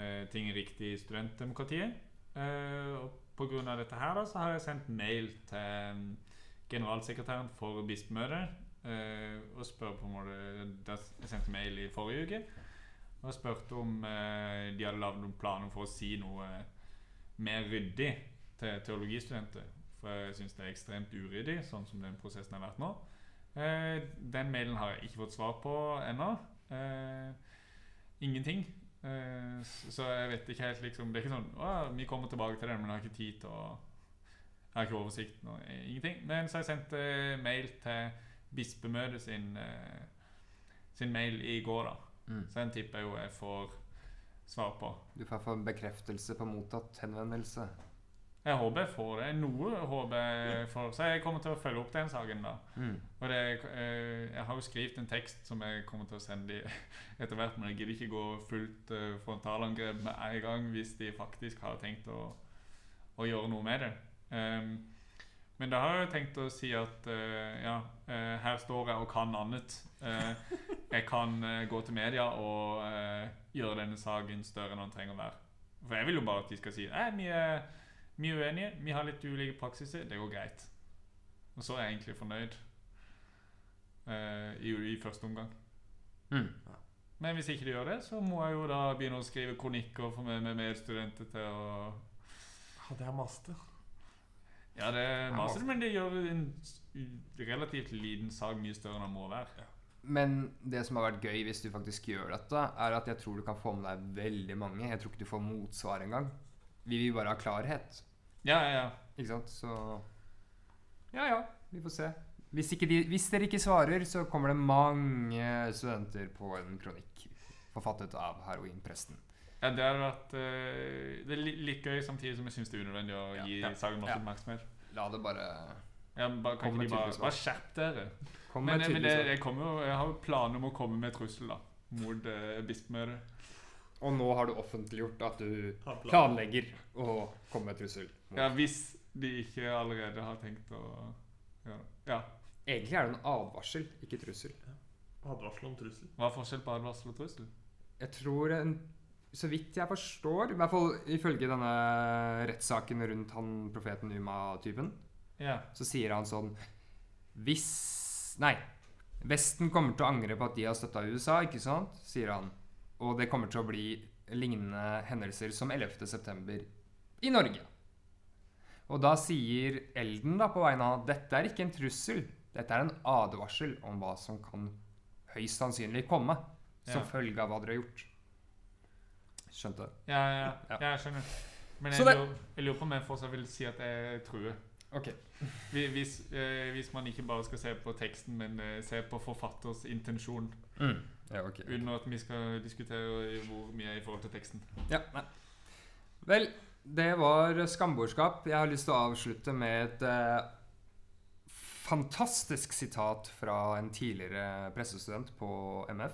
eh, ting er riktig i studentdemokratiet. Eh, og pga. dette her da, så har jeg sendt mail til generalsekretæren for bispemøtet. Eh, og spør på en måte Jeg sendte mail i forrige uke og spurte om eh, de hadde lagd noen planer for å si noe mer ryddig til teologistudenter. For jeg syns det er ekstremt uryddig, sånn som den prosessen har vært nå. Eh, den mailen har jeg ikke fått svar på ennå. Ingenting. Så jeg vet ikke helt liksom Det er ikke sånn Å, vi kommer tilbake til det, men jeg har ikke tid til å Jeg har ikke oversikt nå. Ingenting. Men så har jeg sendt mail til bispemøtet sin, eh, sin mail i går, da. Mm. Så den tipper jeg jo jeg får svar på. Du får få bekreftelse på mottatt henvendelse. Jeg håper jeg får det. Noe håper jeg får. Så jeg kommer til å følge opp den saken, da. Mm. Og det, eh, jeg har jo skrevet en tekst som jeg kommer til å sende de etter hvert, men jeg gidder ikke gå fullt eh, frontalangrep med en gang hvis de faktisk har tenkt å, å gjøre noe med det. Ehm, men da har jeg tenkt å si at uh, ja, uh, her står jeg og kan annet. Uh, jeg kan gå til media og gjøre denne saken større enn den trenger å være. For jeg vil jo bare at de skal si at vi er, vi er uenige, vi har litt ulike praksiser, det går greit. Og så er jeg egentlig fornøyd eh, i, i første omgang. Mm. Men hvis ikke de gjør det, så må jeg jo da begynne å skrive kronikker for meg med medstudenter til å Ja, det er maste. Ja, det er masse, men det gjør en relativt liten sak mye større enn den må være. Men det som har vært gøy hvis du faktisk gjør dette, er at jeg tror du kan få med deg veldig mange. Jeg tror ikke du får motsvar engang. Vi vil bare ha klarhet. Ja, ja, ja. Ikke sant? Så Ja ja, vi får se. Hvis, ikke de, hvis dere ikke svarer, så kommer det mange studenter på en kronikk forfattet av heroinpresten. Ja, det hadde vært uh, Det er like litt gøy, samtidig som jeg syns det er unødvendig å Ja. gi Ja. saken masse Ja. oppmerksomhet. La det bare Ja, bare, kan ikke de bare, bare skjerp dere. Kom Men, med men det, jeg, kommer jo, jeg har jo planer om å komme med trussel da mot uh, bispemøtet. Og nå har du offentliggjort at du planlegger å komme med trussel. mot- Ja, hvis de ikke allerede har tenkt å gjøre det. Ja. Egentlig er det en advarsel, ikke trussel. Advarsel om trussel. Hva er forskjell på advarsel og trussel? Jeg tror en, Så vidt jeg forstår, i hvert fall ifølge denne rettssaken rundt han profeten Uma-typen, Ja. så sier han sånn Hvis Nei. Vesten kommer til å angre på at de har støtta USA, ikke sant? sier han. Og det kommer til å bli lignende hendelser som 11.9. i Norge. Og da sier Elden da på vegne av dette er ikke en trussel. Dette er en advarsel om hva som kan høyst sannsynlig komme som Ja. følge av hva dere har gjort. Skjønte? Ja, ja, ja. Ja. ja jeg skjønner. Men jeg det- lurer, jeg lurer på om jeg fortsatt vil si at jeg truer. Ok. Hvis, eh, hvis man ikke bare skal se på teksten, men eh, se på forfatters intensjon, Mm. Ja, okay, uten at vi skal diskutere hvor mye er i forhold til teksten. Ja, nei. Vel, det var skambordskap. Jeg har lyst til å avslutte med et eh, fantastisk sitat fra en tidligere pressestudent på MF.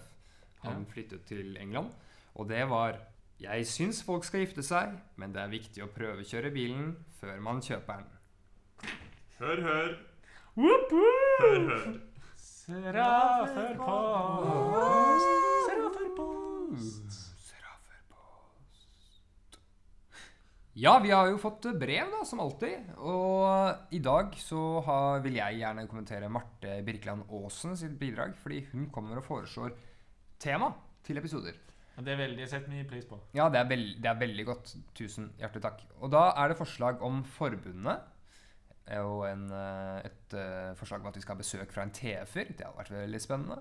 Han flyttet til England, og det var Jeg syns folk skal gifte seg, men det er viktig å prøvekjøre bilen før man kjøper den. Hør, hør. Woop, woop. Hør, hør. Serafer post, serafer post. Ja, vi har jo fått brev, da, som alltid. Og i dag så har, vil jeg gjerne kommentere Marte Birkeland Aasen sitt bidrag. Fordi hun kommer og foreslår tema til episoder. Det er veldig, sett mye pris på. Ja, det er, veld, det er veldig godt. Tusen hjertelig takk. Og da er det forslag om forbundet. Og en, eh, et eh, forslag om at vi skal ha besøk fra en TF-er. Det hadde vært veldig spennende.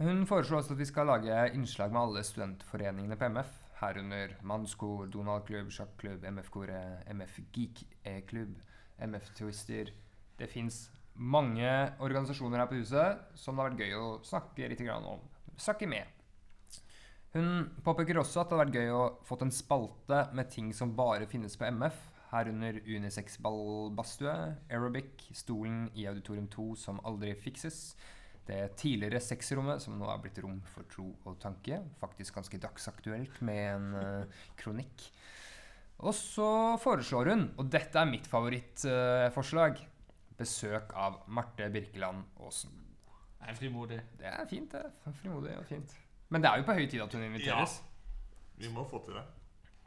Hun foreslår også at vi skal lage innslag med alle studentforeningene på MF. Herunder Mannskor, Donald-klubb, sjakklubb, MF-koret, MF Geek-klubb, MF Twister. Det fins mange organisasjoner her på huset som det har vært gøy å snakke litt om. Snakke med. Hun påpeker også at det hadde vært gøy å fått en spalte med ting som bare finnes på MF, herunder unisex-ballbadstue, aerobic, stolen i auditorium 2 som aldri fikses, det tidligere sexrommet som nå er blitt rom for tro og tanke, faktisk ganske dagsaktuelt med en uh, kronikk. Og så foreslår hun, og dette er mitt favorittforslag, besøk av Marte Birkeland Aasen. Det er frimodig. Det er fint, det. Frimodig og fint. Men det er jo på høy tid at hun inviteres. Ja. Vi må få til det.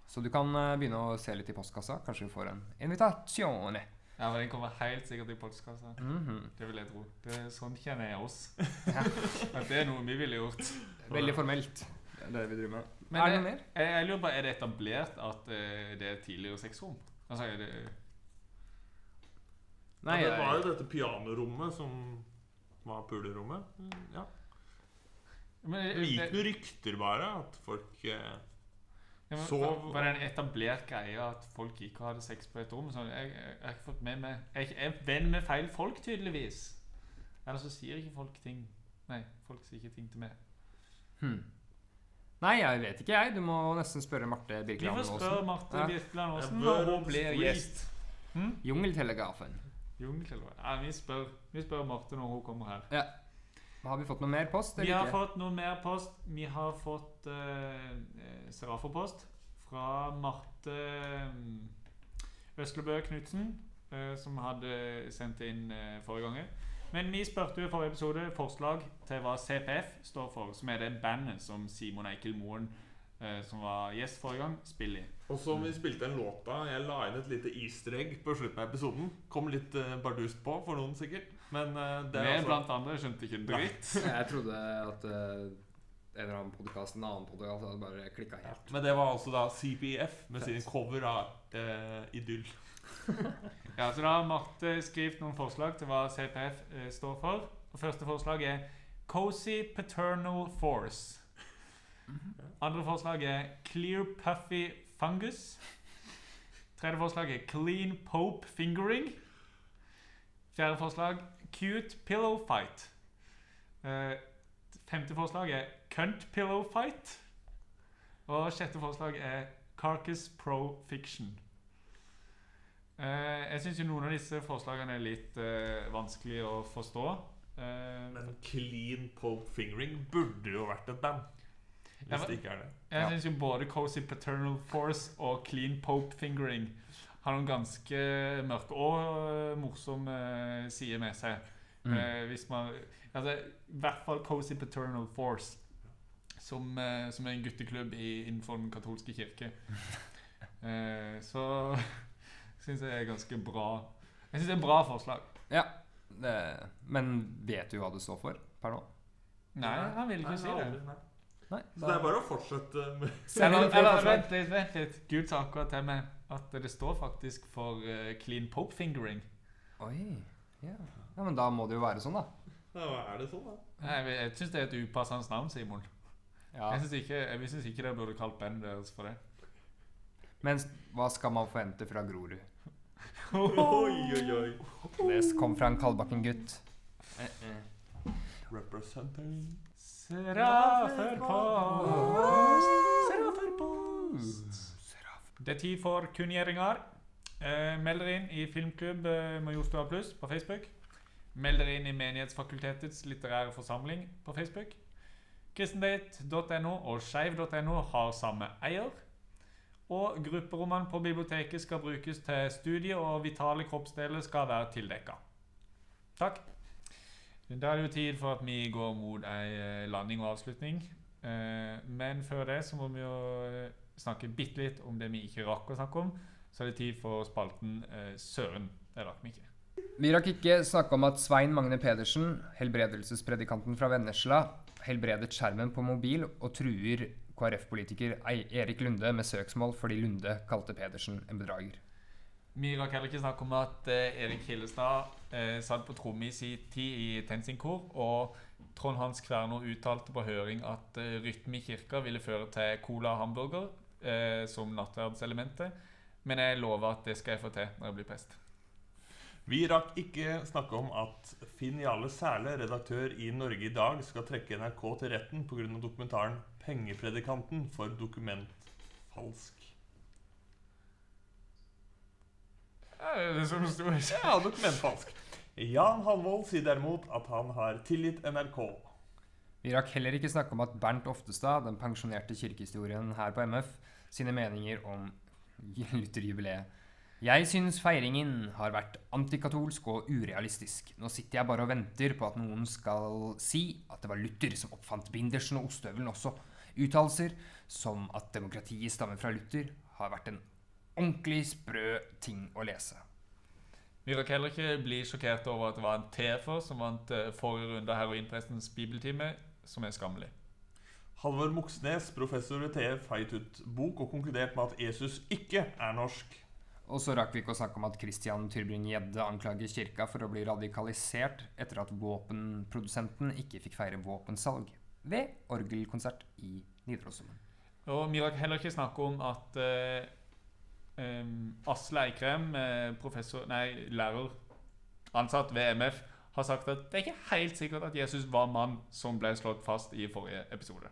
Så du kan eh, begynne å se litt i postkassa. Kanskje du får en invitasjon. Ja, men Den kommer helt sikkert i postkassa. Mhm. Det vil jeg tro. Det er Sånn kjenner jeg oss. At det er noe vi ville gjort. Veldig formelt. Det er det vi driver med. Men er det det- noe mer? Jeg, jeg lurer på, Er det etablert at eh, det er tidligere sexrom? Altså, er det Nei, ja, det var jo dette pianorommet som var pulerommet. Mm, Ja. Men, Det gikk noen rykter bare, at folk eh, Ja, men, Sov- Var det en etablert greie at folk ikke hadde sex på et rom? Sånn, jeg, jeg, jeg har med meg Jeg er venn med feil folk, tydeligvis. Eller så sier ikke folk ting. Nei, folk sier ikke ting til meg. hmm. Nei, jeg vet ikke, jeg. Du må nesten spørre Marte Vi Birkeland får spørre Marte. Birkeland Aasen når hun blir gjest. gjest. Jungeltelegrafen. Jungeltelegrafen. Ja, vi spør, vi spør Marte når hun kommer her. Ja. Har vi fått noe mer post? Vi har ikke? fått noe mer post. Vi har fått uh, Seraferpost fra Marte mm, Østlebø Knutsen, uh, som hadde sendt inn uh, forrige gang. Men vi spurte jo i forrige episode forslag til hva CPF står for, som er det bandet som Simon Eikel Moen, som var gjest forrige gang, spiller i. Og som vi spilte en låt av. Jeg la inn et lite easter egg på slutten av episoden. Kom litt bardust på for noen, sikkert. Men uh, det er Med altså blant andre skjønte ikke en dritt. Jeg trodde at uh, en eller annen podkast, en annen podkast, hadde bare klikka helt. Men det var altså da CPF med sin cover av uh, Idyll. Ja, så da har Marte skrevet noen forslag til hva CPF står for. Og Første forslag er Cozy Paternal Force. Andre forslag er Clear Puffy Fungus. Tredje forslag er Clean Pope Fingering. Fjerde forslag cute pillow fight. Eh, femte forslag er cunt pillow fight. Og sjette forslag er carcass pro fiction. Eh, jeg syns jo noen av disse forslagene er litt eh, vanskelig å forstå. Eh, Men Clean Pope Fingering burde jo vært et band. Hvis det ikke er det. Jeg Ja. syns jo både Cozy Paternal Force og Clean Pope Fingering har noen ganske mørke og øh, morsomme sider med seg. Mm. Eh, hvis man altså, I hvert fall Cozy Paternal Force, som, eh, som er en gutteklubb i, innenfor den katolske kirke. Eh, så syns jeg er ganske bra. Jeg syns det er et bra forslag. Ja. Det, men vet du hva det står for per nå? Nei, han vil ikke si det. Nei. Så det er bare å fortsette med Eller, eller vent litt, vent litt. Gud sa akkurat til meg at det står faktisk for eh, clean pope fingering. Oi. Ja. ja, men da må det jo være sånn, da. Ja, er det sånn, da? Jeg, jeg syns det er et upassende navn, Simon. Ja. Jeg syns ikke, jeg synes ikke dere burde kalt bandet deres for det. Men hva skal man forvente fra Grorud? Oi, oi, oi. Det kom fra en Kalbakken-gutt. Representing Serafer post, serafer post. Det er tid for kunngjøringer. Eh, meld dere inn i Filmklubb eh, Majorstua Pluss på Facebook. Meld dere inn i Menighetsfakultetets litterære forsamling på Facebook. Kristendate.no og skeiv.no har samme eier. Og grupperommene på biblioteket skal brukes til studie, og vitale kroppsdeler skal være tildekka. Takk. Da er det jo tid for at vi går mot ei eh, landing og avslutning. Eh, Men før det så må vi jo eh, snakke bitte litt om det vi ikke rakk å snakke om. Så er det tid for spalten eh, Søren. Det rakk vi ikke. Vi rakk ikke snakke om at Svein Magne Pedersen, helbredelsespredikanten fra Vennesla, helbredet skjermen på mobil og truer KrF-politiker Erik Lunde med søksmål fordi Lunde kalte Pedersen en bedrager. Vi rakk heller ikke snakke om at eh, Erik Hillestad eh, satt på tromme i sin tid i Tensingkor, og Trond Hans Kverno uttalte på høring at eh, rytme i kirka ville føre til cola og hamburger eh, som nattverdselementet. Men jeg lover at det skal jeg få til når jeg blir prest. Vi rakk ikke snakke om at Finn Jarle Sæle, redaktør i Norge i dag, skal trekke NRK til retten pga. dokumentaren 'Pengepredikanten' for dokumentfalsk. Ja, det som sto Ja, dokumentfalsk. Jan Hanvold sier derimot at han har tilgitt NRK. Vi rakk heller ikke snakke om at Bernt Oftestad, den pensjonerte kirkehistorien her på MF, sine meninger om Luther-jubileet. Jeg syns feiringen har vært antikatolsk og urealistisk. Nå sitter jeg bare og venter på at noen skal si at det var Luther som oppfant bindersen og ostehøvelen også. Uttalelser som at demokratiet stammer fra Luther, har vært en ordentlig sprø ting å lese. Vi rakk heller ikke bli sjokkert over at det var en TF-er som vant eh, forrige runde av heroinprestens bibeltime, som er skammelig. Halvor Moxnes, professor ved TF, gitt ut bok og konkludert med at Jesus ikke er norsk. Og så rakk vi ikke å snakke om at Christian Tybring-Gjedde anklager kirka for å bli radikalisert etter at våpenprodusenten ikke fikk feire våpensalg ved orgelkonsert i Nidarosdomen. Og vi rakk heller ikke snakke om at uh, um, Asle Eikrem, eh, professor, nei, lærer ansatt ved MF, har sagt at det er ikke helt sikkert at Jesus var mann som ble slått fast i forrige episode.